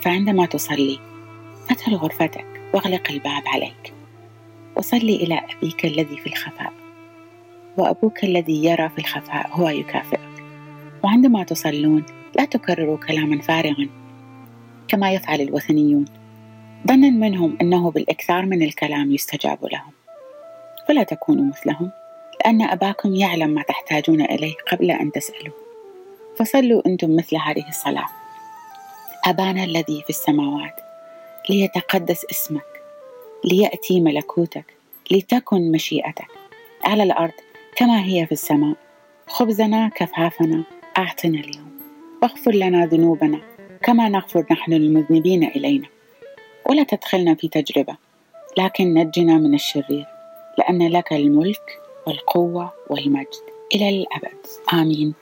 فعندما تصلي ادخل غرفتك واغلق الباب عليك. وصلي إلى أبيك الذي في الخفاء. وأبوك الذي يرى في الخفاء هو يكافئك. وعندما تصلون لا تكرروا كلاما فارغا. كما يفعل الوثنيون. ظنا منهم أنه بالإكثار من الكلام يستجاب لهم. فلا تكونوا مثلهم لأن أباكم يعلم ما تحتاجون إليه قبل أن تسألوا. فصلوا أنتم مثل هذه الصلاة. أبانا الذي في السماوات ليتقدس اسمك ليأتي ملكوتك لتكن مشيئتك. على الأرض كما هي في السماء. خبزنا كفافنا أعطنا اليوم. واغفر لنا ذنوبنا كما نغفر نحن للمذنبين إلينا. ولا تدخلنا في تجربة لكن نجنا من الشرير لأن لك الملك والقوة والمجد. إلى الأبد. آمين.